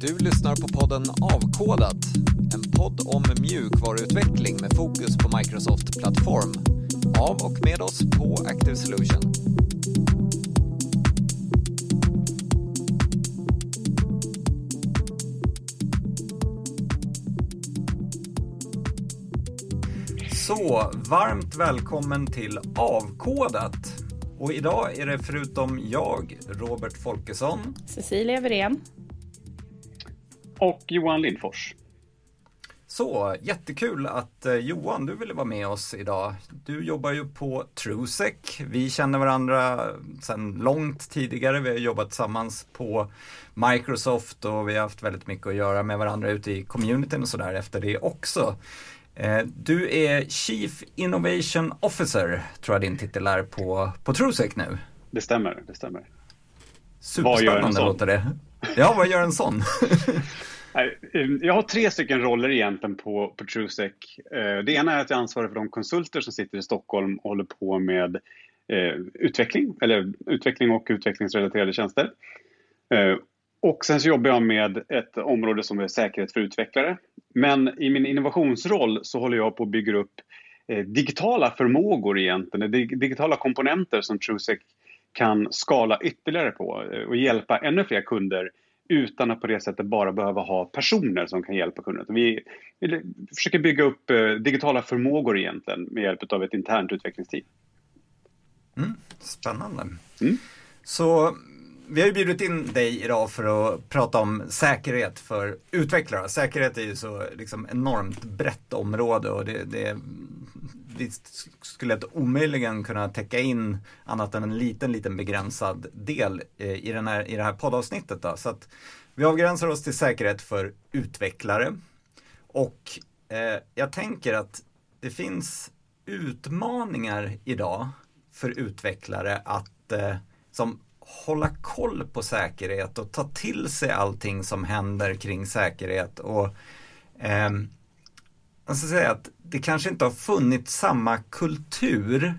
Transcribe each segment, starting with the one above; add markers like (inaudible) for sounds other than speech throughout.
Du lyssnar på podden Avkodat, en podd om mjukvaruutveckling med fokus på Microsoft Plattform. Av och med oss på Active Solution. Så, varmt välkommen till Avkodat. Och idag är det förutom jag, Robert Folkesson, Cecilia Wirén. Och Johan Lindfors. Så, jättekul att eh, Johan, du ville vara med oss idag. Du jobbar ju på Trusec. Vi känner varandra sedan långt tidigare. Vi har jobbat tillsammans på Microsoft och vi har haft väldigt mycket att göra med varandra ute i communityn och sådär efter det också. Eh, du är Chief Innovation Officer, tror jag din titel är på, på Trusec nu. Det stämmer, det stämmer. Superspännande låter det. Ja, vad gör en sån? (laughs) Ehm, jag har tre stycken roller egentligen på, på Trusec. Eh, det ena är att jag ansvarar för de konsulter som sitter i Stockholm och håller på med eh, utveckling, eller utveckling och utvecklingsrelaterade tjänster. Eh, och sen så jobbar jag med ett område som är säkerhet för utvecklare. Men i min innovationsroll så håller jag på att bygga upp eh, digitala förmågor egentligen, digitala komponenter som Trusec kan skala ytterligare på eh, och hjälpa ännu fler kunder utan att på det sättet bara behöva ha personer som kan hjälpa kunder. Vi, vi försöker bygga upp eh, digitala förmågor egentligen med hjälp av ett internt utvecklingsteam. Mm, spännande. Mm. Så vi har ju bjudit in dig idag för att prata om säkerhet för utvecklare. Säkerhet är ju så liksom enormt brett område och det, det vi skulle omöjligen kunna täcka in annat än en liten, liten begränsad del eh, i, den här, i det här poddavsnittet. Då. Så att vi avgränsar oss till säkerhet för utvecklare. Och eh, jag tänker att det finns utmaningar idag för utvecklare att eh, som hålla koll på säkerhet och ta till sig allting som händer kring säkerhet. Och eh, man ska säga att det kanske inte har funnits samma kultur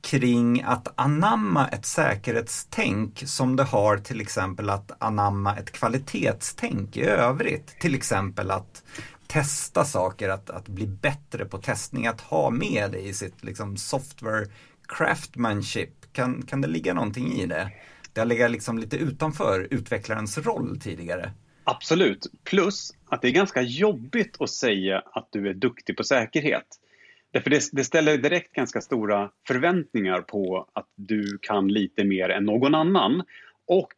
kring att anamma ett säkerhetstänk som det har till exempel att anamma ett kvalitetstänk i övrigt. Till exempel att testa saker, att, att bli bättre på testning, att ha med det i sitt liksom, software craftmanship. Kan, kan det ligga någonting i det? Det har legat liksom lite utanför utvecklarens roll tidigare. Absolut, plus att det är ganska jobbigt att säga att du är duktig på säkerhet. Därför det, det ställer direkt ganska stora förväntningar på att du kan lite mer än någon annan. Och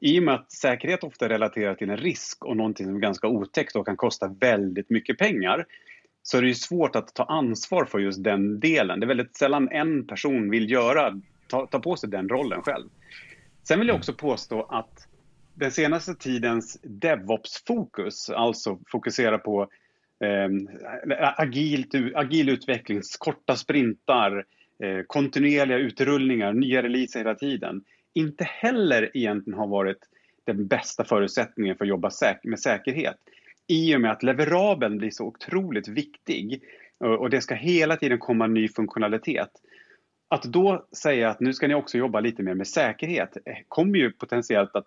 i och med att säkerhet ofta är relaterat till en risk och någonting som är ganska otäckt och kan kosta väldigt mycket pengar så är det svårt att ta ansvar för just den delen. Det är väldigt sällan en person vill göra, ta, ta på sig den rollen själv. Sen vill jag också påstå att den senaste tidens DevOps-fokus, alltså fokusera på eh, agilt, agil utveckling, korta sprintar, eh, kontinuerliga utrullningar, nya releaser hela tiden, inte heller egentligen har varit den bästa förutsättningen för att jobba säk med säkerhet. I och med att leverabeln blir så otroligt viktig eh, och det ska hela tiden komma ny funktionalitet. Att då säga att nu ska ni också jobba lite mer med säkerhet eh, kommer ju potentiellt att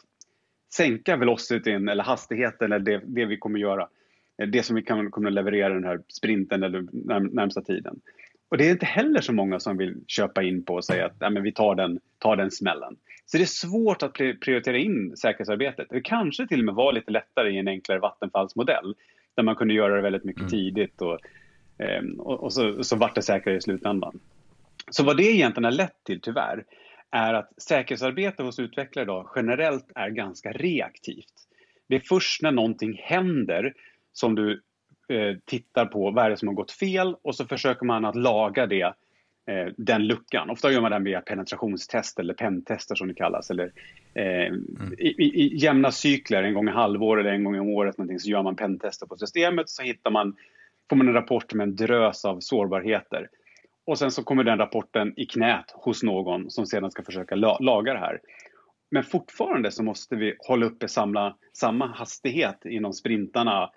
sänka velocityn eller hastigheten eller det, det vi kommer göra. Eh, det som vi kan, kommer att leverera den här sprinten eller närmsta tiden. Och det är inte heller så många som vill köpa in på och säga att Nej, men vi tar den, tar den smällen. Så det är svårt att prioritera in säkerhetsarbetet. Det kanske till och med var lite lättare i en enklare vattenfallsmodell där man kunde göra det väldigt mycket mm. tidigt och, ehm, och, och, så, så vart det säkrare i slutändan. Så vad det egentligen har lett till, tyvärr, är att säkerhetsarbete hos utvecklare idag generellt är ganska reaktivt. Det är först när någonting händer som du eh, tittar på vad är det som har gått fel och så försöker man att laga det, eh, den luckan. Ofta gör man det via penetrationstest eller pentester som det kallas. Eller, eh, mm. i, i, i, jämna cykler, en gång i halvår eller en gång om året, någonting, så gör man pentester på systemet så hittar man, får man en rapport med en drös av sårbarheter. Och sen så kommer den rapporten i knät hos någon som sedan ska försöka laga det här. Men fortfarande så måste vi hålla uppe samla, samma hastighet inom sprintarna.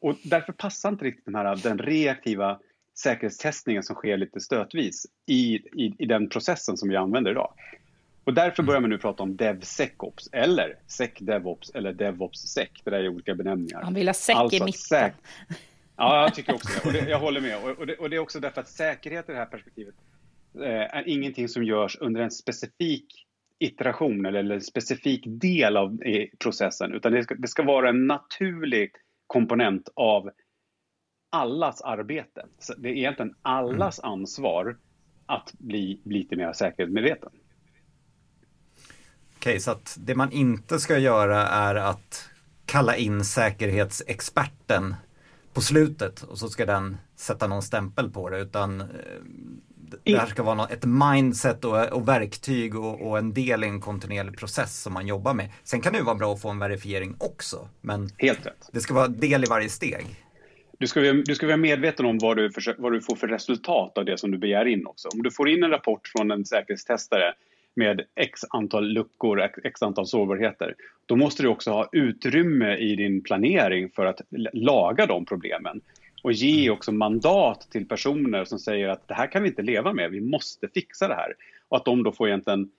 Och därför passar inte riktigt den, här, den reaktiva säkerhetstestningen som sker lite stötvis i, i, i den processen som vi använder idag. Och därför börjar man nu prata om DevSecOps eller SecDevOps eller DevOpsSec. Det där är olika benämningar. Man vill ha SEC alltså, i mitten. Ja, jag tycker också det. Och det, jag håller med. Och det, och det, är också därför att säkerhet i det här perspektivet eh, är ingenting som görs under en specifik iteration eller en specifik del av processen, utan det ska, det ska vara en naturlig komponent av allas arbete. Så det är egentligen allas mm. ansvar att bli lite mer säkerhetsmedveten. Okej, okay, så att det man inte ska göra är att kalla in säkerhetsexperten på slutet och så ska den sätta någon stämpel på det utan eh, det här ska vara ett mindset och, och verktyg och, och, en del i en kontinuerlig process som man jobbar med. Sen kan det ju vara bra att få en verifiering också. Men Helt rätt. det ska vara del i varje steg. Du ska, du ska vara medveten om vad du, vad du får för resultat av det som du begär in också. Om du får in en rapport från en säkerhetstestare med x antal luckor, x antal sårbarheter, då måste du också ha utrymme i din planering för att laga de problemen och ge också mandat till personer som säger att det här kan vi inte leva med, vi måste fixa det här. Och att de då får egentligen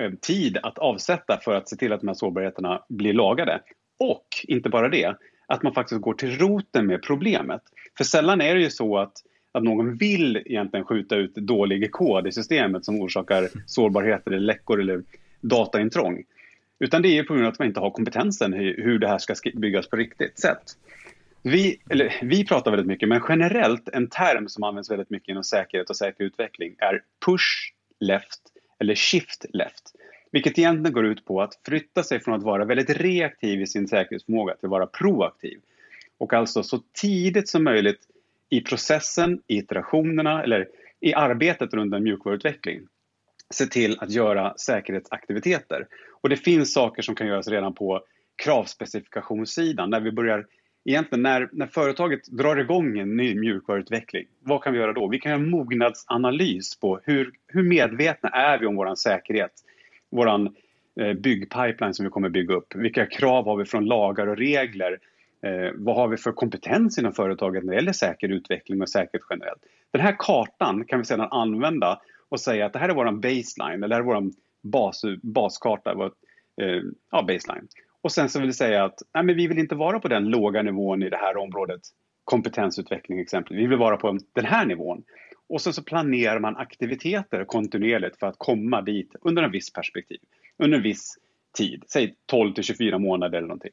eh, tid att avsätta för att se till att de här sårbarheterna blir lagade. Och inte bara det, att man faktiskt går till roten med problemet. För sällan är det ju så att, att någon vill egentligen skjuta ut dålig kod i systemet som orsakar sårbarheter eller läckor eller dataintrång. Utan det är på grund av att man inte har kompetensen hur det här ska byggas på riktigt sätt. Vi, eller, vi pratar väldigt mycket, men generellt en term som används väldigt mycket inom säkerhet och säker utveckling är push left eller shift left. Vilket egentligen går ut på att flytta sig från att vara väldigt reaktiv i sin säkerhetsförmåga till att vara proaktiv. Och alltså så tidigt som möjligt i processen, i iterationerna eller i arbetet runt en mjukvaruutveckling se till att göra säkerhetsaktiviteter. Och det finns saker som kan göras redan på kravspecifikationssidan när vi börjar egentligen när, när företaget drar igång en ny mjukvaruutveckling, vad kan vi göra då? Vi kan göra en mognadsanalys på hur, hur medvetna är vi om vår säkerhet? Vår eh, byggpipeline som vi kommer bygga upp. Vilka krav har vi från lagar och regler? Eh, vad har vi för kompetens inom företaget när det gäller säker utveckling och säkerhet generellt? Den här kartan kan vi sedan använda och säga att det här är vår baseline, eller det här är vår bas, baskarta, vår, eh, ja, baseline. Och sen så vill vi säga att nej, men vi vill inte vara på den låga nivån i det här området, kompetensutveckling exempelvis. Vi vill vara på den här nivån. Och sen så planerar man aktiviteter kontinuerligt för att komma dit under en viss perspektiv, under en viss tid, säg 12 till 24 månader eller någonting.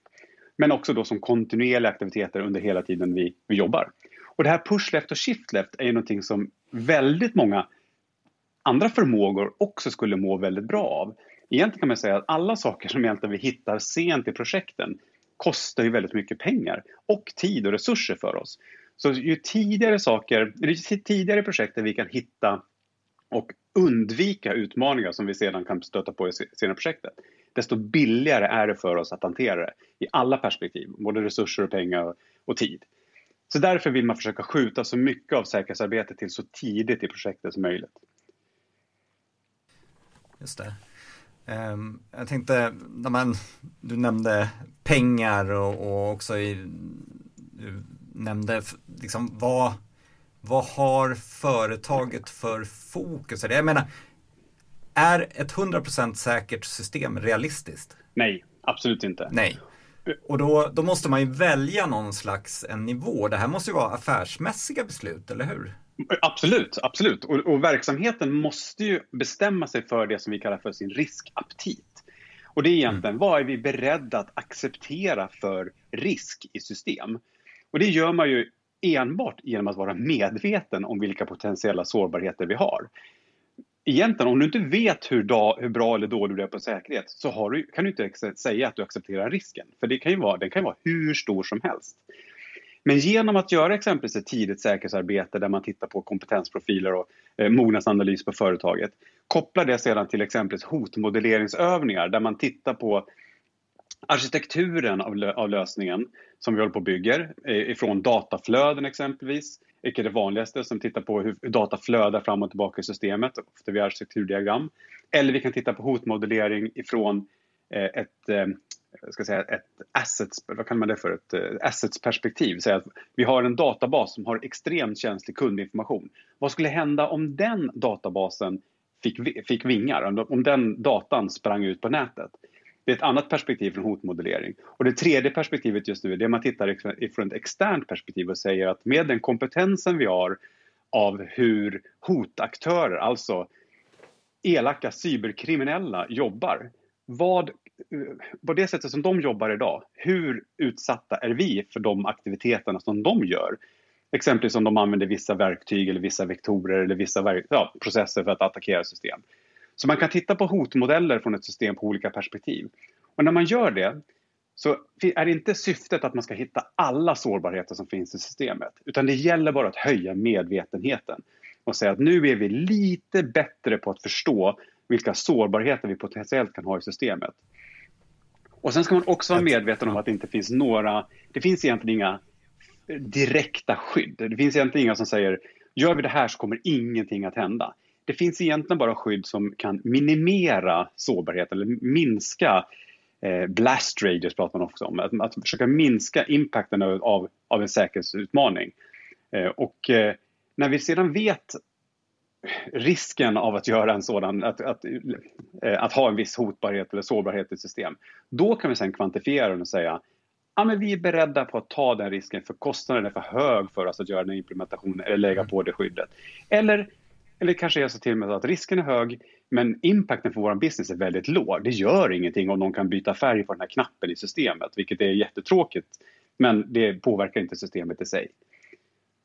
Men också då som kontinuerliga aktiviteter under hela tiden vi, vi jobbar. Och det här push left och shift left är ju någonting som väldigt många andra förmågor också skulle må väldigt bra av. Egentligen kan man säga att alla saker som egentligen vi hittar sent i projekten kostar ju väldigt mycket pengar och tid och resurser för oss. Så ju tidigare saker, ju tidigare projekt där vi kan hitta och undvika utmaningar som vi sedan kan stöta på i senare projektet, desto billigare är det för oss att hantera det i alla perspektiv, både resurser och pengar och tid. Så därför vill man försöka skjuta så mycket av säkerhetsarbetet till så tidigt i projektet som möjligt. Just det. Ehm, jag tänkte, när man, du nämnde pengar och, och också i, du nämnde liksom vad, vad har företaget för fokus? Jag menar, är ett 100% säkert system realistiskt? Nej, absolut inte. Nej. Och då, då måste man ju välja någon slags en nivå. Det här måste ju vara affärsmässiga beslut, eller hur? Absolut, absolut. Och, och, verksamheten måste ju bestämma sig för det som vi kallar för sin riskaptit. Och det är egentligen, mm. vad är vi beredda att acceptera för risk i system? Och det gör man ju enbart genom att vara medveten om vilka potentiella sårbarheter vi har. Egentligen, om du inte vet hur, da, hur bra eller dålig du är på säkerhet så du, kan du inte säga att du accepterar risken. För det kan ju vara, den kan ju vara hur stor som helst. Men genom att göra exempelvis ett tidigt säkerhetsarbete där man tittar på kompetensprofiler och eh, mognadsanalys på företaget, koppla det sedan till exempelvis hotmodelleringsövningar där man tittar på arkitekturen av, av lösningen som vi håller på och bygger, eh, ifrån dataflöden exempelvis, vilket är det vanligaste, som tittar på hur data flödar fram och tillbaka i systemet, ofta via arkitekturdiagram. Eller vi kan titta på hotmodellering ifrån eh, ett eh, ska säga, ett assets, vad kan man det för, ett eh, assets-perspektiv. Att vi har en databas som har extremt känslig kundinformation. Vad skulle hända om den databasen fick, fick vingar, om den datan sprang ut på nätet. Det är ett annat perspektiv från hotmodellering. Och det tredje perspektivet just nu är det man tittar ifrån ett externt perspektiv och säger att med den kompetensen vi har av hur hotaktörer, alltså elaka cyberkriminella jobbar. Vad, på det sättet som de jobbar idag, hur utsatta är vi för de aktiviteterna som de gör? Exempelvis om de använder vissa verktyg eller vissa vektorer eller vissa ja, processer för att attackera system. Så man kan titta på hotmodeller från ett system på olika perspektiv. Och när man gör det så är det inte syftet att man ska hitta alla sårbarheter som finns i systemet, utan det gäller bara att höja medvetenheten och säga att nu är vi lite bättre på att förstå vilka sårbarheter vi potentiellt kan ha i systemet. Och sen ska man också vara medveten om att det inte finns några, det finns egentligen inga direkta skydd. Det finns egentligen inga som säger gör vi det här så kommer ingenting att hända. Det finns egentligen bara skydd som kan minimera sårbarhet eller minska eh, blast radius pratar man också om. Att, att försöka minska impacten av, av en säkerhetsutmaning. Eh, och eh, när vi sedan vet risken av att göra en sådan, att, att, eh, att ha en viss hotbarhet eller sårbarhet i system, då kan vi sen kvantifiera den och säga ja, men vi är beredda på att ta den risken för kostnaden är för hög för oss att göra den implementationen eller lägga på det skyddet. Eller, eller kanske är så till och med att risken är hög men impacten för vår business är väldigt låg. Det gör ingenting om någon kan byta färg på den här knappen i systemet, vilket är jättetråkigt. Men det påverkar inte systemet i sig.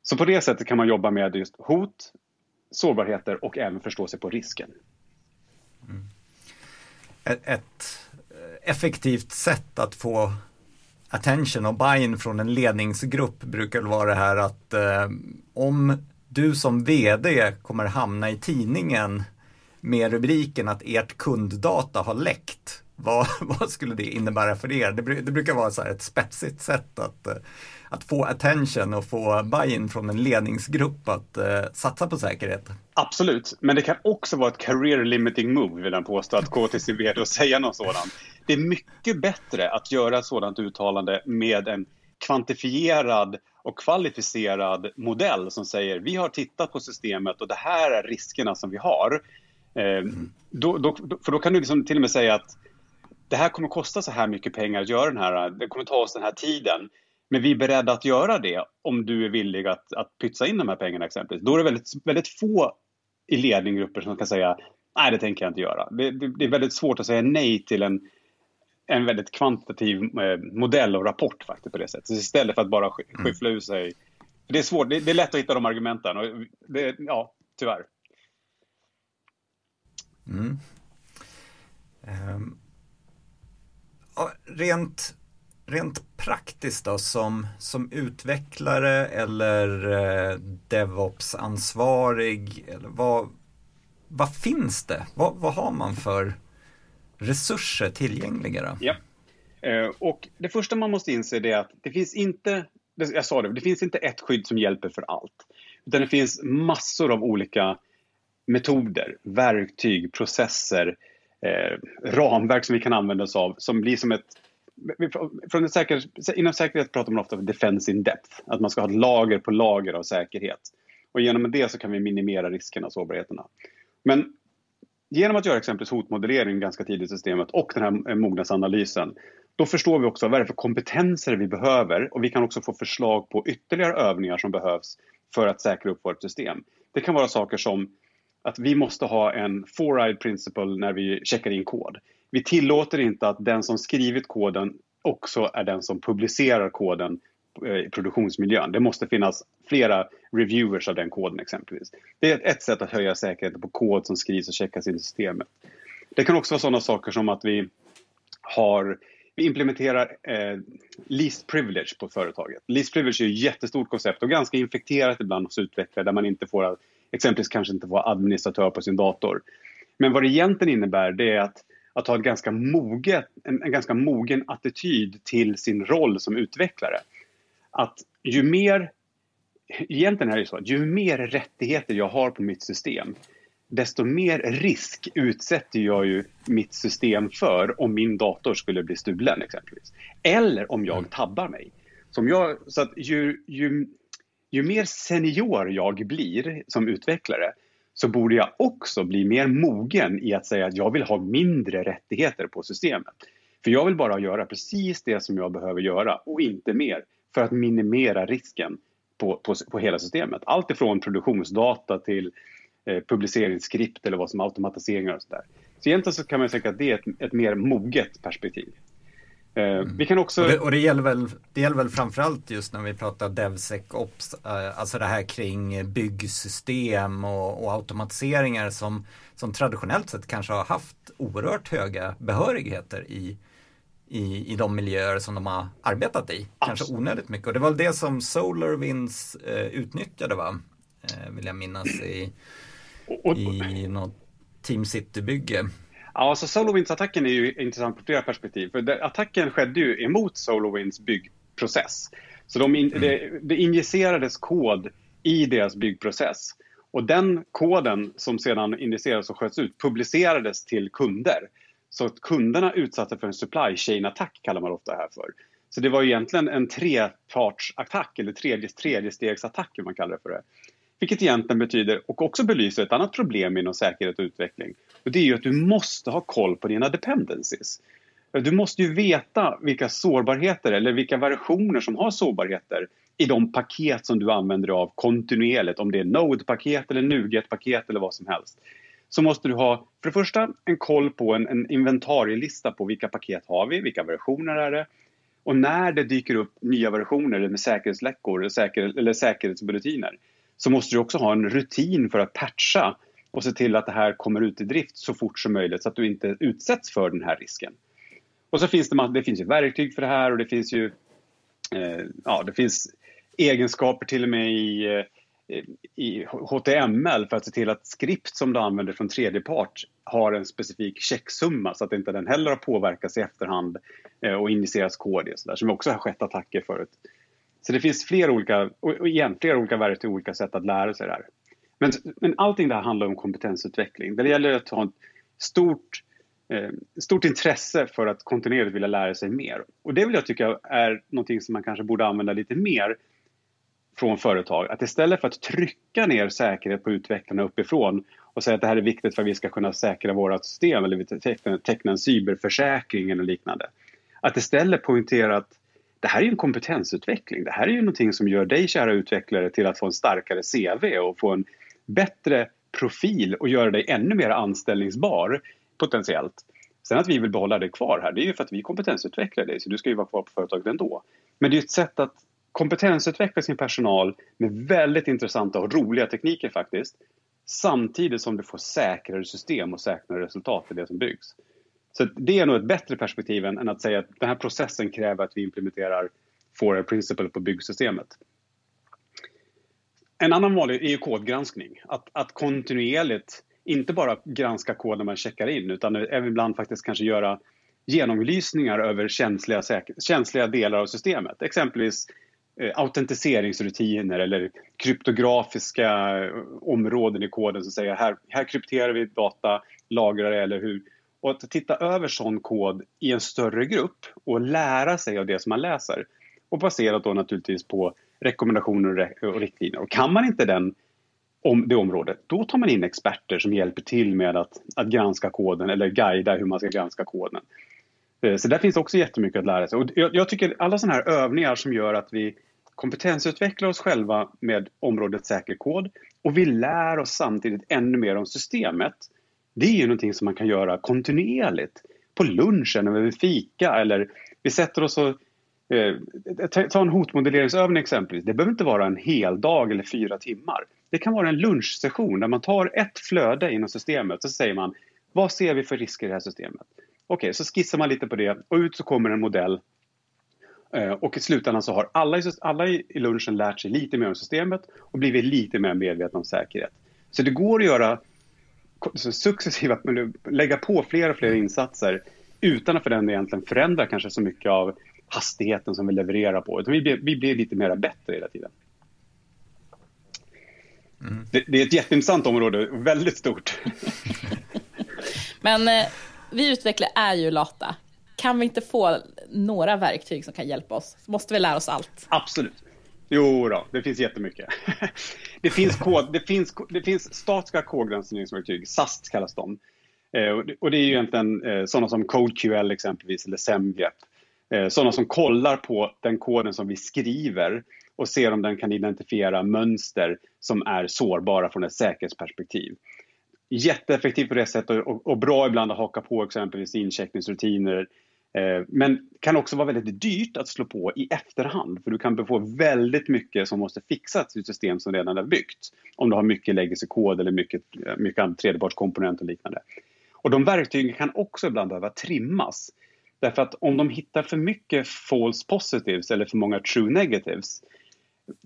Så på det sättet kan man jobba med just hot, sårbarheter och även förstå sig på risken. Mm. Ett, effektivt sätt att få attention och buy-in från en ledningsgrupp brukar vara det här att eh, om du som vd kommer hamna i tidningen med rubriken att ert kunddata har läckt. Vad, (laughs) vad skulle det innebära för er? Det, det brukar vara så ett spetsigt sätt att, eh, att få attention och få buy-in från en ledningsgrupp att uh, satsa på säkerhet. Absolut, men det kan också vara ett career limiting move vill jag påstå, att gå till sin vd och säga något sådant. Det är mycket bättre att göra ett sådant uttalande med en kvantifierad och kvalificerad modell som säger vi har tittat på systemet och det här är riskerna som vi har. Mm. Då, då, för då kan du liksom till och med säga att det här kommer kosta så här mycket pengar att göra den här, det kommer ta oss den här tiden. Men vi är beredda att göra det om du är villig att, att pytsa in de här pengarna exempelvis. Då är det väldigt, väldigt få i ledningsgrupper som kan säga nej det tänker jag inte göra. Det, det, det, är väldigt svårt att säga nej till en, en väldigt kvantitativ eh, modell och rapport faktiskt på det sättet. Så istället för att bara mm. skyffla ur sig. Det är svårt, det, är lätt att hitta de argumenten och det, ja, tyvärr. Mm. Um, rent, rent praktiskt då som, som utvecklare eller eh, DevOps-ansvarig, eller vad, vad finns det? Vad, vad har man för resurser tillgängliga? Då? Ja. Eh, och det första man måste inse är att det finns inte, jag sa det, det finns inte ett skydd som hjälper för allt. Utan det finns massor av olika metoder, verktyg, processer, eh, ramverk som vi kan använda oss av som blir som ett från säker, inom säkerhet pratar man ofta om defense in depth, att man ska ha ett lager på lager av säkerhet. Och genom det så kan vi minimera riskerna och sårbarheterna. Men genom att göra exempelvis hotmodellering ganska tidigt i systemet och den här eh, mognadsanalysen, då förstår vi också vad det är för kompetenser vi behöver och vi kan också få förslag på ytterligare övningar som behövs för att säkra upp vårt system. Det kan vara saker som att vi måste ha en four-eyed principle när vi checkar in kod. Vi tillåter inte att den som skrivit koden också är den som publicerar koden Eh, i produktionsmiljön. Det måste finnas flera reviewers av den koden exempelvis. Det är ett sätt att höja säkerheten på kod som skrivs och checkas in i systemet. Det kan också vara sådana saker som att vi har vi implementerar eh, least privilege på företaget. Least privilege är ett jättestort koncept och ganska infekterat ibland hos utvecklare där man inte får exempelvis kanske inte vara administratör på sin dator. Men vad det egentligen innebär det är att, att ha ett ganska moget, en, en ganska mogen attityd till sin roll som utvecklare. Att ju mer, egentligen är det så att ju mer rättigheter jag har på mitt system desto mer risk utsätter jag ju mitt system för om min dator skulle bli stulen exempelvis. Eller om jag tabbar mig. Så, jag, så att ju, ju, ju mer senior jag blir som utvecklare så borde jag också bli mer mogen i att säga att jag vill ha mindre rättigheter på systemet. För jag vill bara göra precis det som jag behöver göra och inte mer för att minimera risken på, på, på hela systemet. Allt ifrån produktionsdata till eh, publiceringsskript eller vad som automatiseringar och sådär. Så egentligen så kan man säga att det är ett, ett mer moget perspektiv. Eh, mm. Vi kan också... Och det, och det, gäller väl, det gäller väl framförallt just när vi pratar DevSecOps, eh, alltså det här kring byggsystem och, och, automatiseringar som, som traditionellt sett kanske har haft oerhört höga behörigheter i, i, i de miljöer som de har arbetat i. Kanske onödigt mycket. Och det var väl det som SolarWinds eh, utnyttjade va? Eh, vill jag minnas i, i något Team City-bygge. Ja, alltså SolarWinds-attacken är ju intressant på flera perspektiv. För det, attacken skedde ju emot SolarWinds byggprocess. Så de in, mm. det, det injicerades kod i deras byggprocess. Och den koden som sedan injicerades och sköts ut publicerades till kunder. Så att kunderna utsattes för en supply chain-attack kallar man ofta det här för. Så det var egentligen en trepartsattack eller tredje, tredjestegsattack, man kallar det för det. Vilket egentligen betyder, och också belyser ett annat problem inom säkerhet och utveckling. Och det är ju att du måste ha koll på dina dependencies. Du måste ju veta vilka sårbarheter eller vilka versioner som har sårbarheter i de paket som du använder av kontinuerligt, om det är Node-paket eller NuGet-paket eller vad som helst. Så måste du ha, för det första, en koll på en, en inventarielista på vilka paket har vi, vilka versioner är det och när det dyker upp nya versioner med säkerhetsläckor eller, säker, eller säkerhetsbulletiner så måste du också ha en rutin för att patcha och se till att det här kommer ut i drift så fort som möjligt så att du inte utsätts för den här risken. Och så finns det, det finns ju verktyg för det här och det finns ju eh, ja, det finns egenskaper till och med i, eh, i HTML för att se till att skript som du använder från tredje part har en specifik checksumma så att inte den heller har påverkats i efterhand eh, och injicerats kod och så där, som också har skett attacker förut. Så det finns flera olika, och igen, flera olika verktyg och olika sätt att lära sig det här. Men, men allting det här handlar om kompetensutveckling. Det gäller att ha ett stort, eh, stort intresse för att kontinuerligt vilja lära sig mer. Och det vill jag tycka är någonting som man kanske borde använda lite mer från företag. Att istället för att trycka ner säkerhet på utvecklarna uppifrån och säga att det här är viktigt för att vi ska kunna säkra våra system eller teckna, teckna en cyberförsäkring eller liknande. Att istället poängtera att det här är en kompetensutveckling. Det här är ju någonting som gör dig kära utvecklare till att få en starkare CV och få en bättre profil och göra dig ännu mer anställningsbar potentiellt. Sen att vi vill behålla dig kvar här, det är ju för att vi kompetensutvecklar dig, så du ska ju vara kvar på företaget ändå. Men det är ett sätt att kompetensutveckla sin personal med väldigt intressanta och roliga tekniker faktiskt. Samtidigt som du får säkrare system och säkrare resultat i det som byggs. Så det är nog ett bättre perspektiv än att säga att den här processen kräver att vi implementerar Forer Principle på byggsystemet. En annan vanlig är ju kodgranskning. Att, att kontinuerligt inte bara granska kod när man checkar in utan även ibland faktiskt kanske göra genomlysningar över känsliga, känsliga delar av systemet. Exempelvis Eh, autentiseringsrutiner eller kryptografiska eh, områden i koden som säger här, här krypterar vi data, lagrar det eller hur. Och att titta över sån kod i en större grupp och lära sig av det som man läser. Och baserat då naturligtvis på rekommendationer och riktlinjer. Och kan man inte den, om det området, då tar man in experter som hjälper till med att, att granska koden eller guida hur man ska granska koden. Eh, så där finns också jättemycket att lära sig. Och jag, jag tycker alla sådana här övningar som gör att vi kompetensutvecklar oss själva med området säker kod och vi lär oss samtidigt ännu mer om systemet. Det är ju någonting som man kan göra kontinuerligt. På lunchen, eller vid fika eller vi sätter oss och Eh, ta en hotmodelleringsövning exempelvis. Det behöver inte vara en hel dag eller fyra timmar. Det kan vara en lunchsession där man tar ett flöde inom systemet och så säger man vad ser vi för risker i det här systemet? Okej, okay, så skissar man lite på det och ut så kommer en modell eh, och i slutändan så har alla, alla i lunchen lärt sig lite mer om systemet och blivit lite mer medvetna om säkerhet. Så det går att göra successivt, lägga på fler och fler insatser utan att för den egentligen förändra kanske så mycket av hastigheten som vi levererar på. Utan vi, blir, vi blir lite mer bättre hela tiden. Mm. Det, det, är ett jätteintressant område, väldigt stort. (laughs) (laughs) (laughs) Men eh, vi utvecklare är ju lata. Kan vi inte få några verktyg som kan hjälpa oss? Så måste vi lära oss allt. Absolut. Jo då, det finns jättemycket. (laughs) det, finns kod, det, finns, det finns statiska kodgranskningsverktyg, SAST kallas de. Eh, och det är ju egentligen eh, sådana som CodeQL exempelvis, eller SemGrep. Eh, sådana som kollar på den koden som vi skriver och ser om den kan identifiera mönster som är sårbara från ett säkerhetsperspektiv. Jätteeffektivt på det sättet och, och bra ibland att haka på exempelvis incheckningsrutiner. Eh, men kan också vara väldigt dyrt att slå på i efterhand för du kan få väldigt mycket som måste fixas i ett system som redan är byggt. Om du har mycket legacy-kod eller mycket, eh, mycket tredjepartskomponent och liknande. Och de verktygen kan också ibland behöva trimmas. Därför att om de hittar för mycket false positives eller för många true negatives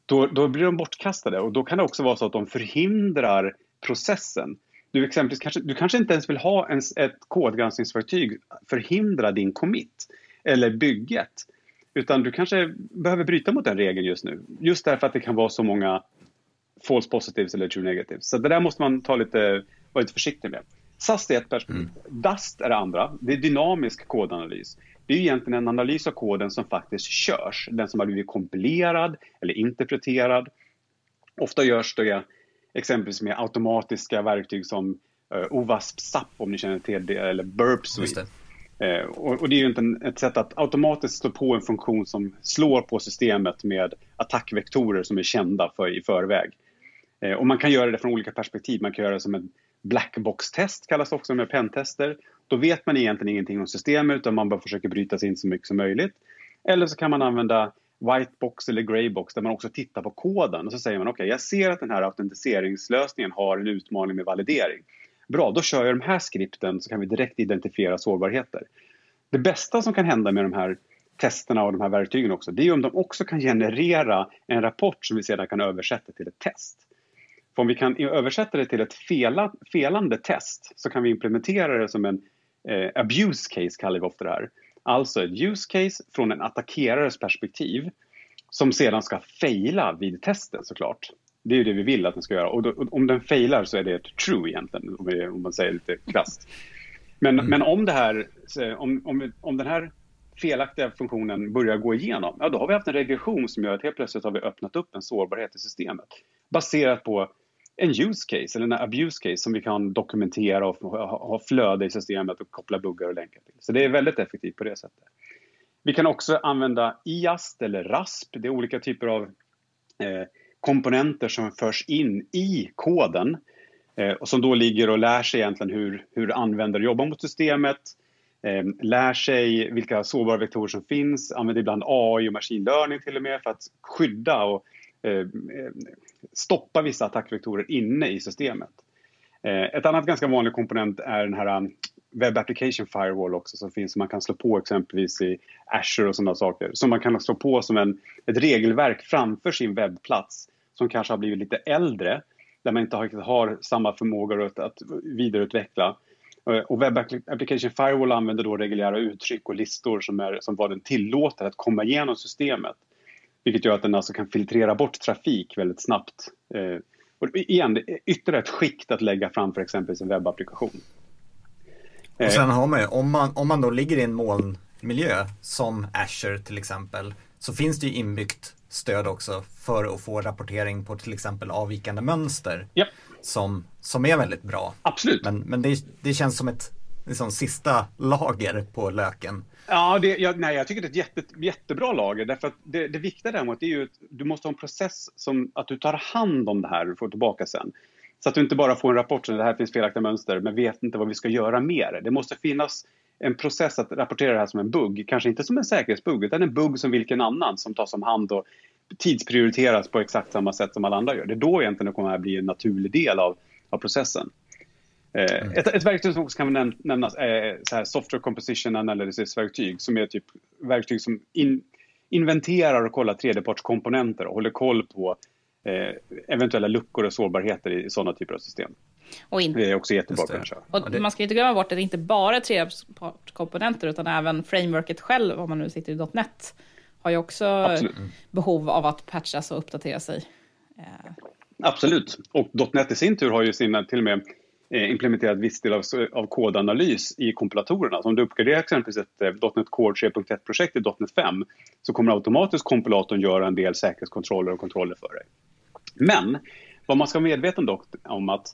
då, då blir de bortkastade och då kan det också vara så att de förhindrar processen. Du, exempelvis kanske, du kanske inte ens vill ha en, ett kodgranskningsverktyg förhindra din commit eller bygget. Utan du kanske behöver bryta mot den regeln just nu. Just därför att det kan vara så många false positives eller true negatives. Så det där måste man ta lite, vara lite försiktig med. SAS är ett perspektiv. Mm. Dust är det andra. Det är dynamisk kodanalys. Det är egentligen en analys av koden som faktiskt körs. Den som har blivit kompilerad eller interpreterad. Ofta görs det exempelvis med automatiska verktyg som uh, OWASP SAP om ni känner till det, eller Burp Suite. Uh, och, och, det är ju inte ett sätt att automatiskt slå på en funktion som slår på systemet med attackvektorer som är kända för, i förväg. Uh, och man kan göra det från olika perspektiv. Man kan göra det som en blackbox-test kallas det också med pentester. Då vet man egentligen ingenting om systemet utan man bara försöker bryta sig in så mycket som möjligt. Eller så kan man använda whitebox eller greybox där man också tittar på koden och så säger man okej, okay, jag ser att den här autentiseringslösningen har en utmaning med validering. Bra, då kör jag de här skripten så kan vi direkt identifiera sårbarheter. Det bästa som kan hända med de här testerna och de här verktygen också, det är om de också kan generera en rapport som vi sedan kan översätta till ett test. För om vi kan översätta det till ett fela, felande test så kan vi implementera det som en eh, abuse case, kallar vi ofta det här. Alltså ett use case från en attackerares perspektiv som sedan ska fejla vid testen såklart. Det är ju det vi vill att den ska göra och, då, om den failar så är det ett true egentligen om, man säger lite krasst. Men, mm. men om, det här, om, om, om den här felaktiga funktionen börjar gå igenom, ja då har vi haft en regression som gör att helt plötsligt har vi öppnat upp en sårbarhet i systemet baserat på en use case eller en abuse case som vi kan dokumentera och ha flöde i systemet och koppla buggar och länkar till. Så det är väldigt effektivt på det sättet. Vi kan också använda IAST eller RASP. Det är olika typer av eh, komponenter som förs in i koden eh, och som då ligger och lär sig egentligen hur, hur användare jobbar mot systemet, eh, lär sig vilka sårbara vektorer som finns, använder ibland AI och machine learning till och med för att skydda och Eh, eh stoppa vissa attackvektorer inne i systemet. Eh, ett annat ganska vanlig komponent är den här um, Web Application Firewall också som finns som man kan slå på exempelvis i Azure och sådana saker. Som man kan slå på som en, ett regelverk framför sin webbplats som kanske har blivit lite äldre där man inte har, har samma förmåga att, att vidareutveckla. Eh, och Web Application Firewall använder då reguljära uttryck och listor som, är, som vad den tillåter att komma igenom systemet. Vilket gör att den alltså kan filtrera bort trafik väldigt snabbt. Eh, och igen, ytterligare ett skikt att lägga framför exempelvis en webbapplikation. Och sen har man ju, om man, om man då ligger i en molnmiljö som Azure till exempel, så finns det ju inbyggt stöd också för att få rapportering på till exempel avvikande mönster. Yep. Som, som är väldigt bra. Absolut. Men, men det, det känns som ett liksom, sista lager på löken. Ja, det, jag, nej, jag tycker det är ett jätte, jättebra lager. Därför att det, det viktiga däremot är ju att du måste ha en process som att du tar hand om det här och får tillbaka sen. Så att du inte bara får en rapport som det här finns felaktiga mönster men vet inte vad vi ska göra mer. Det måste finnas en process att rapportera det här som en bugg. Kanske inte som en säkerhetsbugg utan en bugg som vilken annan som tas om hand och tidsprioriteras på exakt samma sätt som alla andra gör. Det är då egentligen det kommer att bli en naturlig del av, av processen. Mm. Ett, ett, verktyg som också kan nämnas är så här Software Composition Analysis-verktyg som är typ verktyg som in, inventerar och kollar tredjepartskomponenter och håller koll på eh, eventuella luckor och sårbarheter i, i sådana typer av system. Och in... Det är också jättebra att köra. Och man ska inte glömma bort att det inte bara är tredjepartskomponenter utan även frameworket själv, om man nu sitter i .NET, har ju också Absolut. behov av att patchas och uppdatera sig. Absolut, och .NET i sin tur har ju sina till och med eh, Eh, implementerat viss del av, av kodanalys i kompilatorerna. Så om du uppgraderar exempelvis ett eh, .NET Core 3.1-projekt i .NET 5 så kommer automatiskt kompilatorn göra en del säkerhetskontroller och kontroller för dig. Men vad man ska vara medveten dock om att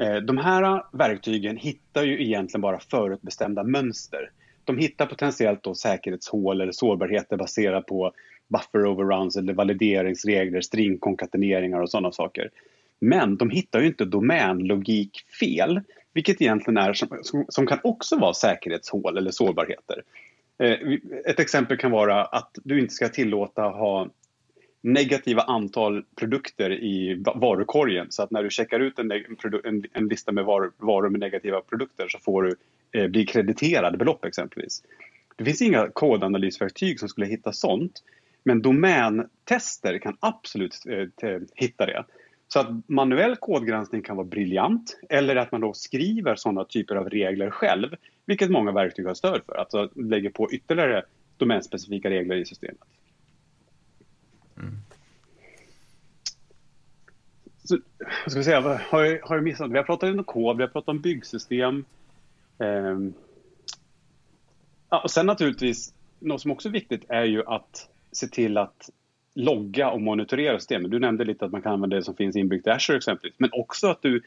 eh, de här verktygen hittar ju egentligen bara förutbestämda mönster. De hittar potentiellt då säkerhetshål eller sårbarheter baserat på buffer overruns eller valideringsregler, stringkonkateneringar och sådana saker. Men de hittar ju inte domänlogikfel, vilket egentligen är som, som kan också vara säkerhetshål eller sårbarheter. Eh, ett exempel kan vara att du inte ska tillåta ha negativa antal produkter i varukorgen. Så att när du checkar ut en, en, en lista med varor, varor, med negativa produkter så får du eh, bli krediterad belopp exempelvis. Det finns inga kodanalysverktyg som skulle hitta sånt. Men domäntester kan absolut eh, hitta det. Så att manuell kodgranskning kan vara briljant eller att man då skriver sådana typer av regler själv, vilket många verktyg har stöd för, alltså lägger på ytterligare domänspecifika regler i systemet. Mm. Så, ska vi säga, har jag, har jag missat? Vi har pratat om kod, vi har pratat om byggsystem. Eh, ja, och sen naturligtvis, något som också är viktigt är ju att se till att logga och monitorera systemet. Du nämnde lite att man kan använda det som finns inbyggt i Azure exempelvis, men också att du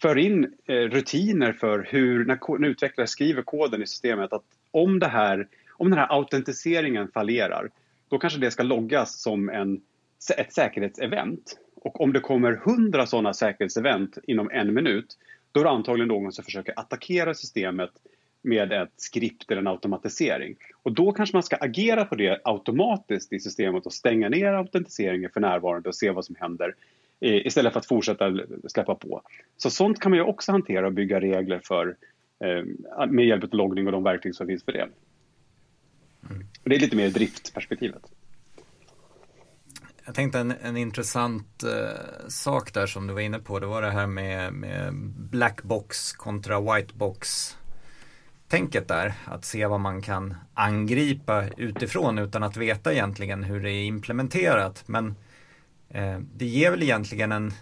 för in eh, rutiner för hur, när, när utvecklare skriver koden i systemet, att om, det här, om den här autentiseringen fallerar, då kanske det ska loggas som en, ett säkerhetsevent. Och om det kommer hundra sådana säkerhetsevent inom en minut, då är det antagligen någon som försöker attackera systemet med ett skript eller en automatisering. Och då kanske man ska agera på det automatiskt i systemet och stänga ner autentiseringen för närvarande och se vad som händer istället för att fortsätta släppa på. Så sånt kan man ju också hantera och bygga regler för eh, med hjälp av loggning och de verktyg som finns för det. Mm. Det är lite mer driftperspektivet. Jag tänkte en, en intressant uh, sak där som du var inne på, det var det här med, med blackbox kontra whitebox tänket där. Att se vad man kan angripa utifrån utan att veta egentligen hur det är implementerat. Men eh, det ger väl egentligen en,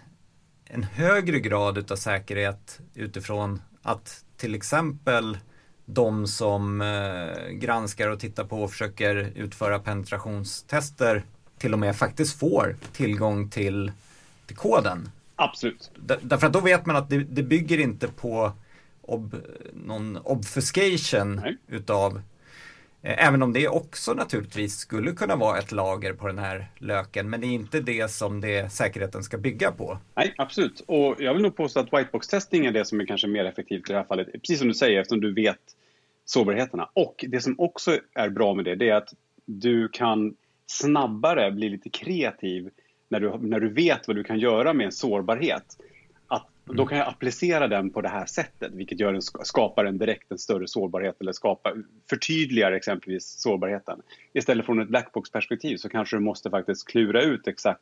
en högre grad utav säkerhet utifrån att till exempel de som eh, granskar och tittar på och försöker utföra penetrationstester till och med faktiskt får tillgång till, till koden. Absolut. Därför att då vet man att det, det bygger inte på ob, någon obfuscation Nej. utav eh, Även om det också naturligtvis skulle kunna vara ett lager på den här löken, men det är inte det som det säkerheten ska bygga på. Nej, absolut. Och jag vill nog påstå att whitebox-testing är det som är kanske mer effektivt i det här fallet. Precis som du säger, eftersom du vet sårbarheterna. Och det som också är bra med det, det är att du kan snabbare bli lite kreativ när du, när du vet vad du kan göra med en sårbarhet. Då kan jag applicera den på det här sättet, vilket gör en, skapar en direkt en större sårbarhet eller skapar, förtydligar exempelvis sårbarheten. Istället från ett blackbox-perspektiv så kanske du måste faktiskt klura ut exakt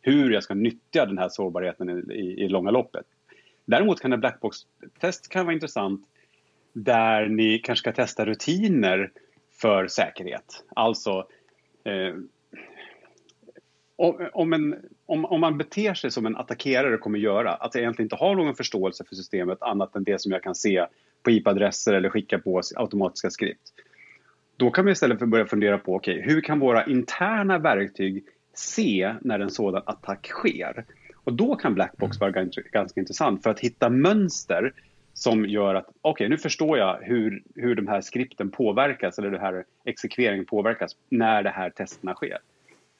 hur jag ska nyttja den här sårbarheten i, i, i långa loppet. Däremot kan en blackbox-test kan vara intressant där ni kanske ska testa rutiner för säkerhet. Alltså eh, om, en, om, om, man beter sig som en attackerare kommer göra, att jag egentligen inte har någon förståelse för systemet annat än det som jag kan se på IP-adresser eller skicka på automatiska skript. Då kan vi istället för börja fundera på, okay, hur kan våra interna verktyg se när en sådan attack sker? Och då kan Blackbox vara ganska, ganska intressant för att hitta mönster som gör att, okej, okay, nu förstår jag hur, hur de här skripten påverkas eller den här exekveringen påverkas när de här testerna sker.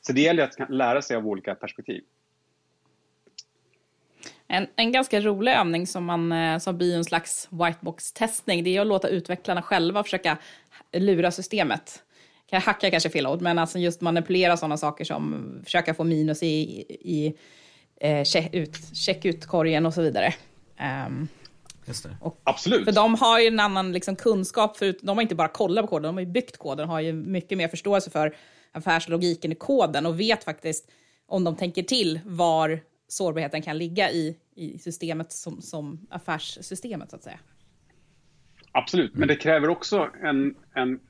Så det gäller att lära sig av olika perspektiv. En, en ganska rolig övning som, man, eh, som blir en slags whitebox-testning, det är att låta utvecklarna själva försöka lura systemet. Kan hacka kanske fel ord, men alltså just manipulera sådana saker som försöka få minus i, i eh, check, ut, korgen och så vidare. Um, och, Absolut. För de har ju en annan liksom, kunskap, för de har inte bara kollat på koden, de har ju byggt koden, har ju mycket mer förståelse för affärslogiken i koden och vet faktiskt, om de tänker till, var sårbarheten kan ligga i, i systemet som, som affärssystemet, så att säga. Absolut, men det kräver också en, en,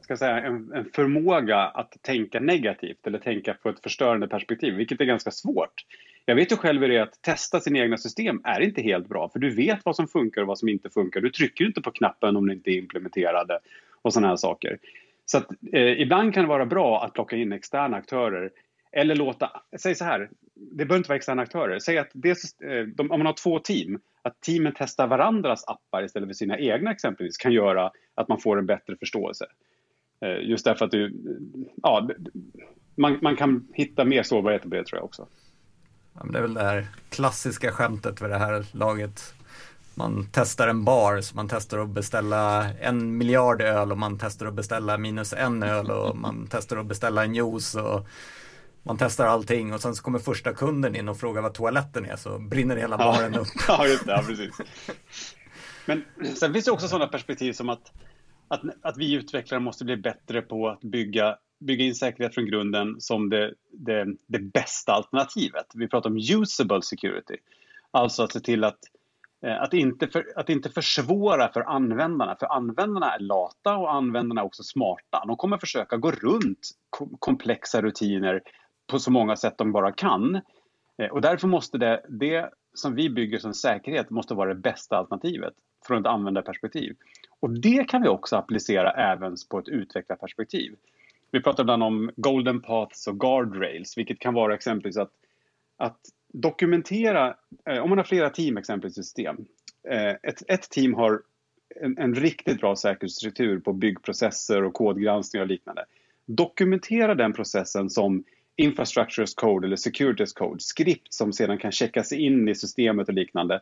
ska säga, en, en förmåga att tänka negativt eller tänka på ett förstörande perspektiv, vilket är ganska svårt. Jag vet ju själv hur det är att testa sina egna system är inte helt bra för du vet vad som funkar och vad som inte funkar. Du trycker inte på knappen om det inte är implementerade och sådana här saker. Så att, eh, ibland kan det vara bra att plocka in externa aktörer eller låta, säg så här, det behöver inte vara externa aktörer. Säg att det, eh, de, om man har två team, att teamen testar varandras appar istället för sina egna exempelvis kan göra att man får en bättre förståelse. Eh, just därför att du, ja, man, man kan hitta mer sårbarhet på det tror jag också. Ja, det är väl det här klassiska skämtet vid det här laget. Man testar en bar, så man testar att beställa en miljard öl och man testar att beställa minus en öl och (laughs) man testar att beställa en juice och man testar allting och sen så kommer första kunden in och frågar vad toaletten är så brinner hela baren upp. (laughs) ja, just det, ja, precis. Men sen finns det också sådana perspektiv som att, att, att vi utvecklare måste bli bättre på att bygga, bygga in säkerhet från grunden som det, det, det bästa alternativet. Vi pratar om usable security. Alltså att se till att Eh, att inte, för, att inte försvåra för användarna, för användarna är lata och användarna är också smarta. De kommer försöka gå runt komplexa rutiner på så många sätt de bara kan. Eh, och därför måste det, det som vi bygger som säkerhet måste vara det bästa alternativet från ett användarperspektiv. Och det kan vi också applicera även på ett utvecklarperspektiv. Vi pratar ibland om golden paths och guardrails, vilket kan vara exempelvis att, att dokumentera, eh, om man har flera team exempelvis i system. Eh, ett, ett team har en, en, riktigt bra säkerhetsstruktur på byggprocesser och kodgranskning och liknande. Dokumentera den processen som infrastructure as code eller security as code, skript som sedan kan checkas in i systemet och liknande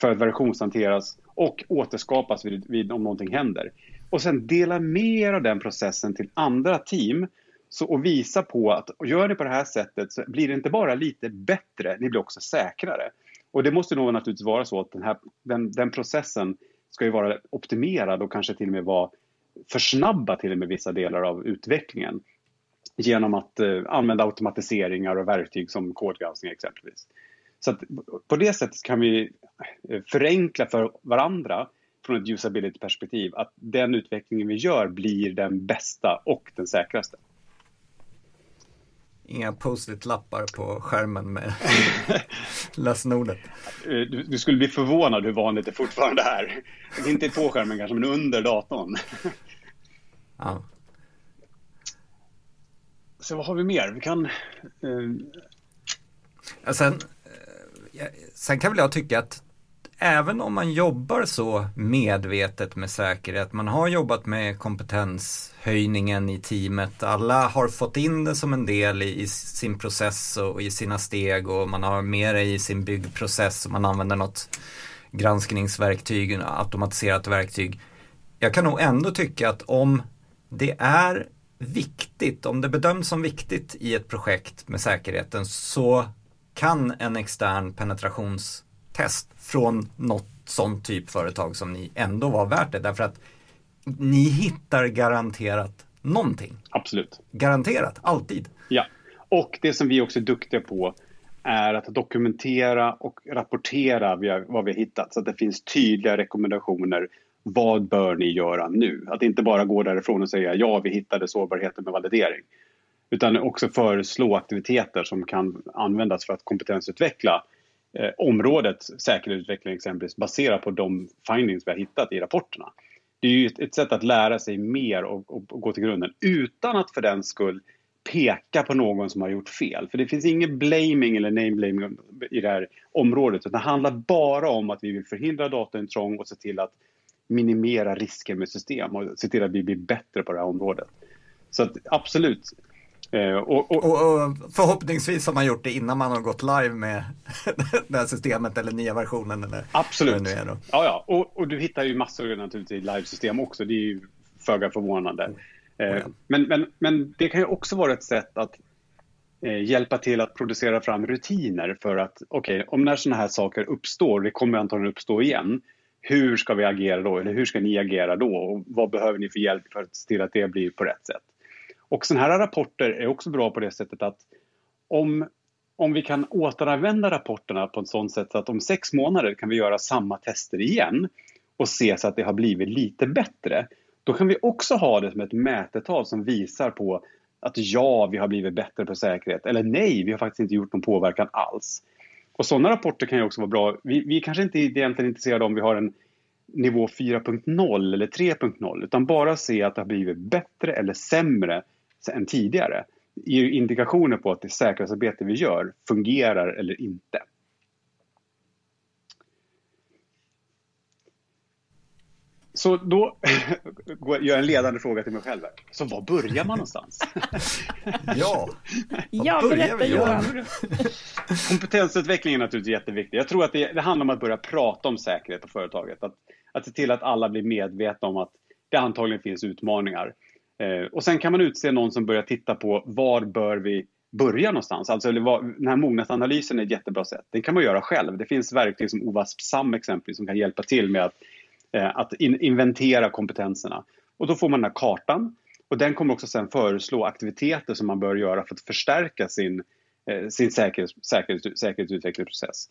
för att versionshanteras och återskapas vid, vid, om någonting händer. Och sen dela mer av den processen till andra team så, och visa på att gör ni på det här sättet så blir det inte bara lite bättre, ni blir också säkrare. Och det måste nog naturligtvis vara så att den, här, den, den processen ska ju vara optimerad och kanske till och med vara försnabba till och med vissa delar av utvecklingen genom att eh, använda automatiseringar och verktyg som kodgranskning exempelvis. Så att på det sättet kan vi eh, förenkla för varandra från ett usability-perspektiv att den utvecklingen vi gör blir den bästa och den säkraste. Inga post-it-lappar på skärmen med (laughs) lösenordet. Eh, du, du, skulle bli förvånad hur vanligt det fortfarande är. Inte på skärmen kanske, men under datorn. (laughs) Ja. Så vad har vi mer? Vi kan... Eh... Sen, eh, sen kan väl jag tycka att även om man jobbar så medvetet med säkerhet, man har jobbat med kompetenshöjningen i teamet, alla har fått in det som en del i, i sin process och i sina steg och man har med det i sin byggprocess och man använder något granskningsverktyg, automatiserat verktyg. Jag kan nog ändå tycka att om det är viktigt, om det bedöms som viktigt i ett projekt med säkerheten så kan en extern penetrations penetrationstest från något sånt typ företag som ni ändå var värt det. Därför att ni hittar garanterat någonting. Absolut. Garanterat, alltid. Ja, och det som vi också är duktiga på är att dokumentera och rapportera vad vi har hittat så att det finns tydliga rekommendationer vad bör ni göra nu? Att inte bara gå därifrån och säga ja, vi hittade sårbarheten med validering. Utan också föreslå aktiviteter som kan användas för att kompetensutveckla eh, området säkerhetsutveckling exempelvis baserat på de findings vi har hittat i rapporterna. Det är ju ett, ett sätt att lära sig mer och, och, och, gå till grunden utan att för den skull peka på någon som har gjort fel. För det finns ingen blaming eller name blaming i det här området. Utan det handlar bara om att vi vill förhindra dataintrång och se till att minimera risker med system och se till att vi blir bättre på det här området. Så att, absolut. Eh, och, och, och, förhoppningsvis har man gjort det innan man har gått live med (laughs) det här systemet eller nya versionen. Eller absolut. Det är Ja, ja. Och, och, du hittar ju massor naturligtvis i livesystem också. Det är ju föga förvånande. Mm. Eh, men, men, men det kan ju också vara ett sätt att eh, hjälpa till att producera fram rutiner för att okej, okay, om när sådana här saker uppstår, det kommer antagligen uppstå igen, hur ska vi agera då? Eller hur ska ni agera då? Och vad behöver ni för hjälp för att se till att det blir på rätt sätt? Och sådana här rapporter är också bra på det sättet att om, om vi kan återanvända rapporterna på ett sådant sätt så att om sex månader kan vi göra samma tester igen och se så att det har blivit lite bättre. Då kan vi också ha det som ett mätetal som visar på att ja, vi har blivit bättre på säkerhet eller nej, vi har faktiskt inte gjort någon påverkan alls. Och sådana rapporter kan ju också vara bra. Vi, vi kanske inte är egentligen intresserade om vi har en nivå 4.0 eller 3.0 utan bara se att det har blivit bättre eller sämre än tidigare ger ju indikationer på att det säkerhetsarbete vi gör fungerar eller inte. Så då (laughs) gör jag en ledande fråga till mig själv. Så var börjar man någonstans? (laughs) ja, ja berätta Johan. (laughs) Kompetensutveckling är naturligtvis jätteviktigt. Jag tror att det, det, handlar om att börja prata om säkerhet på företaget. Att, att se till att alla blir medvetna om att det antagligen finns utmaningar. Eh, och sen kan man utse någon som börjar titta på var bör vi börja någonstans. Alltså, den här mognadsanalysen är ett jättebra sätt. Den kan man göra själv. Det finns verktyg som OWASP-SAM exempelvis som kan hjälpa till med att Eh, att in, inventera kompetenserna. Och då får man den här kartan och den kommer också sen föreslå aktiviteter som man bör göra för att förstärka sin, eh, sin säkerhets, säkerhets, säkerhetsutvecklingsprocess.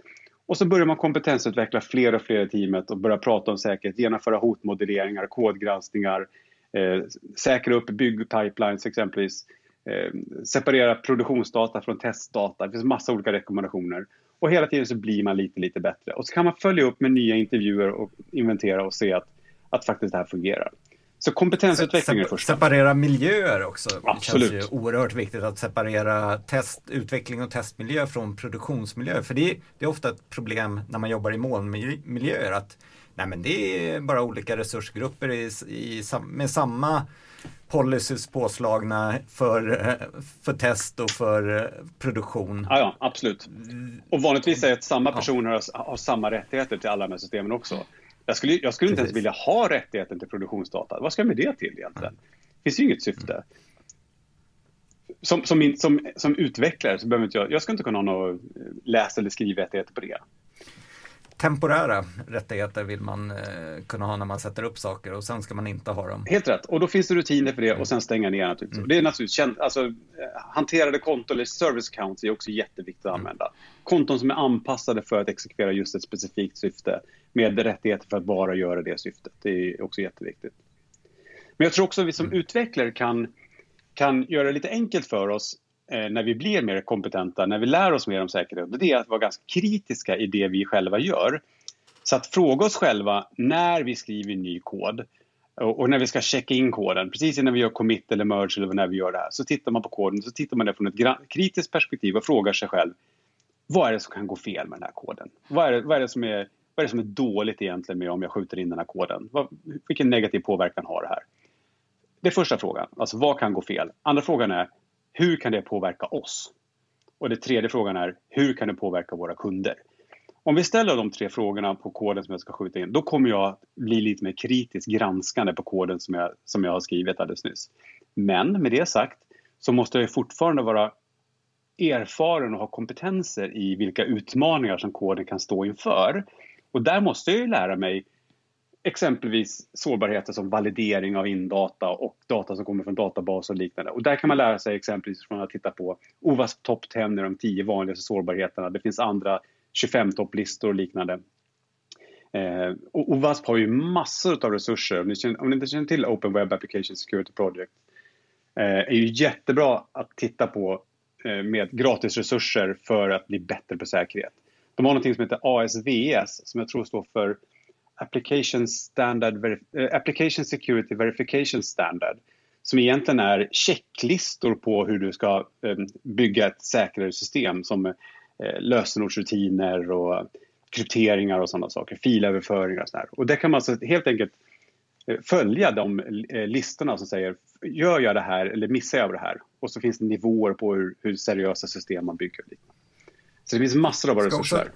Och så börjar man kompetensutveckla fler och fler i teamet och börja prata om säkerhet, genomföra hotmodelleringar, kodgranskningar, eh, säkra upp byggpipelines exempelvis, eh, separera produktionsdata från testdata. Det finns massa olika rekommendationer. Och hela tiden så blir man lite, lite bättre. Och så kan man följa upp med nya intervjuer och inventera och se att, att faktiskt det här fungerar. Så kompetensutveckling är det första. Separera miljöer också. Absolut. Det känns ju oerhört viktigt att separera test, utveckling och testmiljö från produktionsmiljö. För det, det är ofta ett problem när man jobbar i molnmiljöer att nej men det är bara olika resursgrupper i, i, med samma policies påslagna för, för test och för produktion. Ja, ja absolut. Och vanligtvis är det att samma personer har, har samma rättigheter till alla de här systemen också. Jag skulle, jag skulle inte ens vilja ha rättigheten till produktionsdata. Vad ska jag med det till egentligen? Det finns ju inget syfte. Som, som, som, som utvecklare så behöver inte jag, jag ska inte kunna ha några läs eller skrivrättigheter på det temporära rättigheter vill man eh, kunna ha när man sätter upp saker och sen ska man inte ha dem. Helt rätt, och då finns det rutiner för det och sen stänga ner naturligtvis. Mm. Det är naturligtvis alltså, hanterade konton eller service accounts är också jätteviktigt att mm. använda. Konton som är anpassade för att exekvera just ett specifikt syfte med rättigheter för att bara göra det syftet. Det är också jätteviktigt. Men jag tror också att vi som mm. utvecklare kan, kan göra det lite enkelt för oss Eh, Eh, när vi blir mer kompetenta, när vi lär oss mer om säkerhet, det är att vara ganska kritiska i det vi själva gör. Så att fråga oss själva när vi skriver ny kod och när vi ska checka in koden, precis innan vi gör commit eller merge eller när vi gör det här, så tittar man på koden så tittar man det från ett kritiskt perspektiv och frågar sig själv vad är det som kan gå fel med den här koden? Vad är det, vad är det, som, är, vad är, det som är dåligt egentligen med om jag skjuter in den här koden? Vad, vilken negativ påverkan har det här? Det är första frågan, alltså vad kan gå fel? Andra frågan är hur kan det påverka oss? Och den tredje frågan är, hur kan det påverka våra kunder? Om vi ställer de tre frågorna på koden som jag ska skjuta in, då kommer jag bli lite mer kritiskt granskande på koden som jag, som jag har skrivit alldeles nyss. Men med det sagt så måste jag fortfarande vara erfaren och ha kompetenser i vilka utmaningar som koden kan stå inför. Och där måste jag ju lära mig exempelvis sårbarheter som validering av indata och data som kommer från databaser och liknande. Och där kan man lära sig exempelvis från att titta på OWASP Top 10 är de 10 vanligaste sårbarheterna. Det finns andra 25 topplistor och liknande. Eh, och OWASP har ju massor av resurser. Om ni, känner, om ni inte känner till Open Web Application Security Project eh, är ju jättebra att titta på eh, med gratisresurser för att bli bättre på säkerhet. De har något som heter ASVS som jag tror står för Application, Standard, uh, Application Security Verification Standard som egentligen är checklistor på hur du ska um, bygga ett säkrare system som uh, lösenordsrutiner och krypteringar och sådana saker, filöverföringar och sådär. Och det kan man alltså helt enkelt följa de listorna som säger gör jag det här eller missar jag det här? Och så finns det nivåer på hur, hur seriösa system man bygger. Så det finns massor av resurser.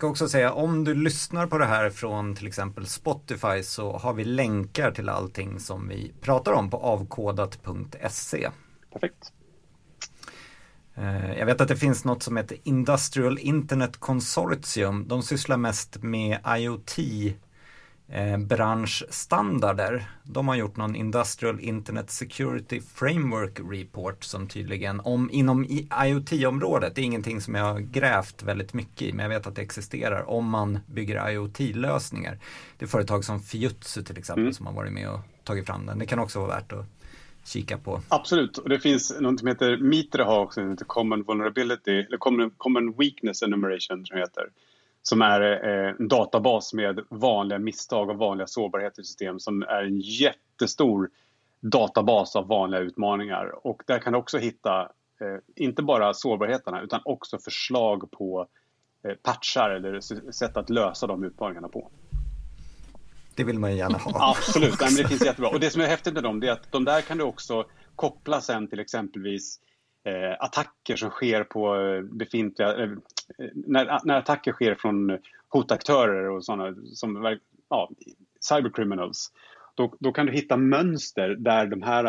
Ska också säga, om du lyssnar på det här från till exempel Spotify så har vi länkar till allting som vi pratar om på avkodat.se. Perfekt. Eh, jag vet att det finns något som heter Industrial Internet Consortium. De sysslar mest med IoT eh, branschstandarder. De har gjort någon Industrial Internet Security Framework Report som tydligen om inom IoT-området, det är ingenting som jag har grävt väldigt mycket i, men jag vet att det existerar om man bygger IoT-lösningar. Det är företag som Fujitsu till exempel mm. som har varit med och tagit fram den. Det kan också vara värt att kika på. Absolut, och det finns något som heter Mitre har också, som heter Common Vulnerability, eller Common, Common Weakness Enumeration som heter. Som är eh, en databas med vanliga misstag och vanliga sårbarheter i system som är en jättestor databas av vanliga utmaningar. Och där kan du också hitta, eh, inte bara sårbarheterna, utan också förslag på eh, patchar eller sätt att lösa de utmaningarna på. Det vill man ju gärna ha. (laughs) Absolut, Nej, men det finns jättebra. Och det som är häftigt med dem är att de där kan du också koppla sen till exempelvis attacker som sker på eh, befintliga... Eh, när, när attacker sker från hotaktörer och sådana som ja, cybercriminals. Då, då kan du hitta mönster där de här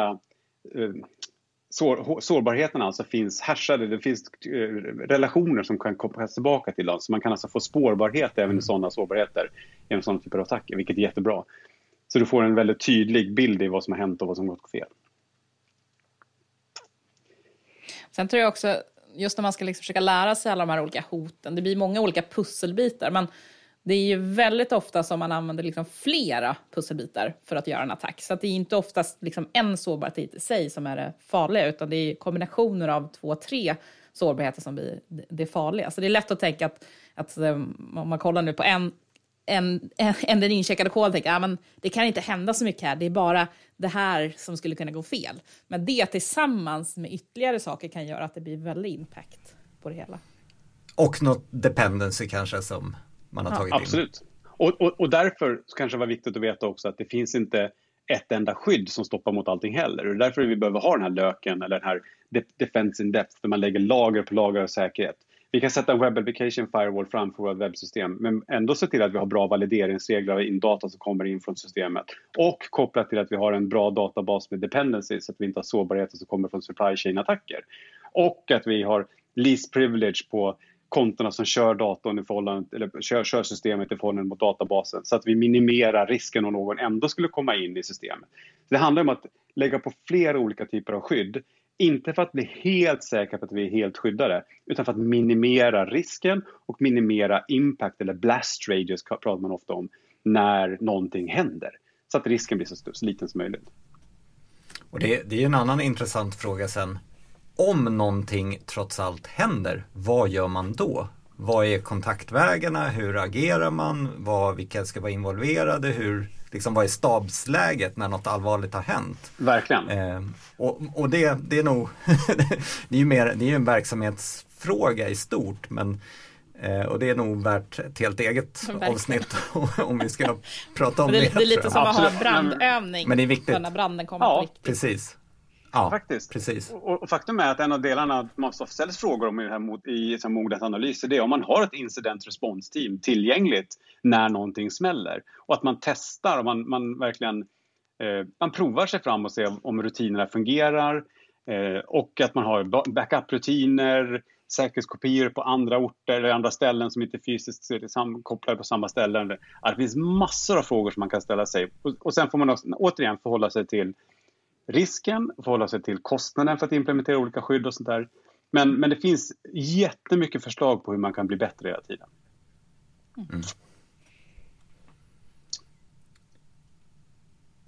eh, sår, sårbarheterna alltså finns hashade, det finns eh, relationer som kan kopplas tillbaka till dem. Så man kan alltså få spårbarhet även i mm. sådana sårbarheter genom sådana typer av attacker, vilket är jättebra. Så du får en väldigt tydlig bild i vad som har hänt och vad som gått fel. Sen tror jag också, just när man ska liksom försöka lära sig alla de här olika hoten, det blir många olika pusselbitar, men det är ju väldigt ofta som man använder liksom flera pusselbitar för att göra en attack. Så det är inte oftast liksom en sårbarhet i sig som är det farliga, utan det är kombinationer av två, tre sårbarheter som blir det farliga. Så det är lätt att tänka att, att eh, om man kollar nu på en, en, en, en den incheckade koden tänker att ah, det kan inte hända så mycket här, det är bara det här som skulle kunna gå fel. Men det tillsammans med ytterligare saker kan göra att det blir väldigt impact på det hela. Och något dependency kanske som man har tagit ja, absolut. in. Och, och, och därför kanske det var viktigt att veta också att det finns inte ett enda skydd som stoppar mot allting heller. Och därför vi behöver ha den här löken eller den här defense in depth där man lägger lager på lager av säkerhet. Vi kan sätta en web application firewall framför vårt webbsystem men ändå se till att vi har bra valideringsregler in data som kommer in från systemet. Och kopplat till att vi har en bra databas med dependencies så att vi inte har sårbarheter som kommer från supply chain-attacker. Och att vi har least privilege på kontona som kör datorn i förhållande, eller kör, kör systemet i förhållande mot databasen så att vi minimerar risken om någon ändå skulle komma in i systemet. Det handlar om att lägga på flera olika typer av skydd. Inte för att bli helt säkra på att vi är helt skyddade utan för att minimera risken och minimera impact eller blast radius pratar man ofta om när någonting händer. Så att risken blir så, stor, så liten som möjligt. Och det, det är en annan intressant fråga sen om någonting trots allt händer, vad gör man då? Vad är kontaktvägarna? Hur agerar man? Vad, vilka ska vara involverade? Hur, liksom, vad är stabsläget när något allvarligt har hänt? Verkligen. Eh, och och det, det är nog, (laughs) det är ju mer, det är en verksamhetsfråga i stort men eh, och det är nog värt ett helt eget avsnitt (laughs) om vi ska prata om det. Det, det är lite som att ha en brandövning. Men det är viktigt. När branden kommer ja. Precis. Ja, faktiskt. Precis. Och, och, faktum är att en av delarna man ställs frågor om i, det här, i liksom, mognadsanalyser det är om man har ett incident response team tillgängligt när någonting smäller. Och att man testar och man, man verkligen eh, man provar sig fram och ser om rutinerna fungerar eh, och att man har backup-rutiner, säkerhetskopior på andra orter eller andra ställen som inte fysiskt är kopplade på samma ställen. Det finns massor av frågor som man kan ställa sig och, och sen får man också, återigen förhålla sig till risken, förhålla sig till kostnaden för att implementera olika skydd och sånt där. Men, men det finns jättemycket förslag på hur man kan bli bättre hela tiden. Mm.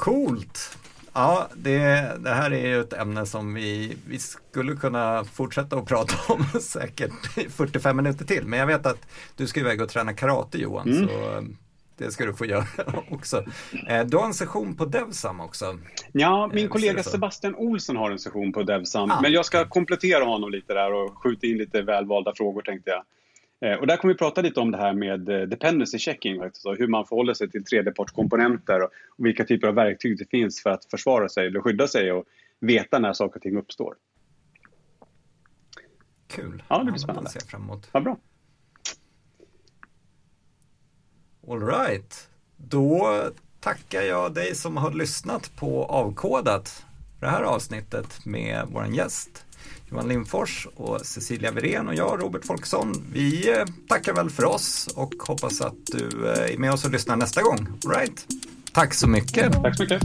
Coolt! Ja, det, det, här är ju ett ämne som vi, vi skulle kunna fortsätta att prata om (laughs) säkert 45 minuter till. Men jag vet att du ska iväg och träna karate Johan. Mm. Så det ska du få göra (laughs) också. Eh, du har en session på Devsam också. Ja, min eh, kollega Sebastian Olsson har en session på Devsam. Ah, men jag ska komplettera honom lite där och skjuta in lite välvalda frågor tänkte jag. Eh, och där kommer vi prata lite om det här med dependency checking, alltså hur man förhåller sig till tredjepartskomponenter och vilka typer av verktyg det finns för att försvara sig eller skydda sig och veta när saker och ting uppstår. Kul. Ja, det blir spännande. Ja, fram emot. Ja, bra. Alright, då tackar jag dig som har lyssnat på Avkodat det här avsnittet med vår gäst Johan Lindfors och Cecilia Wirén och jag, Robert Folksson. Vi eh, tackar väl för oss och hoppas att du eh, är med oss och lyssnar nästa gång. Right. Tack så mycket. Tack så mycket.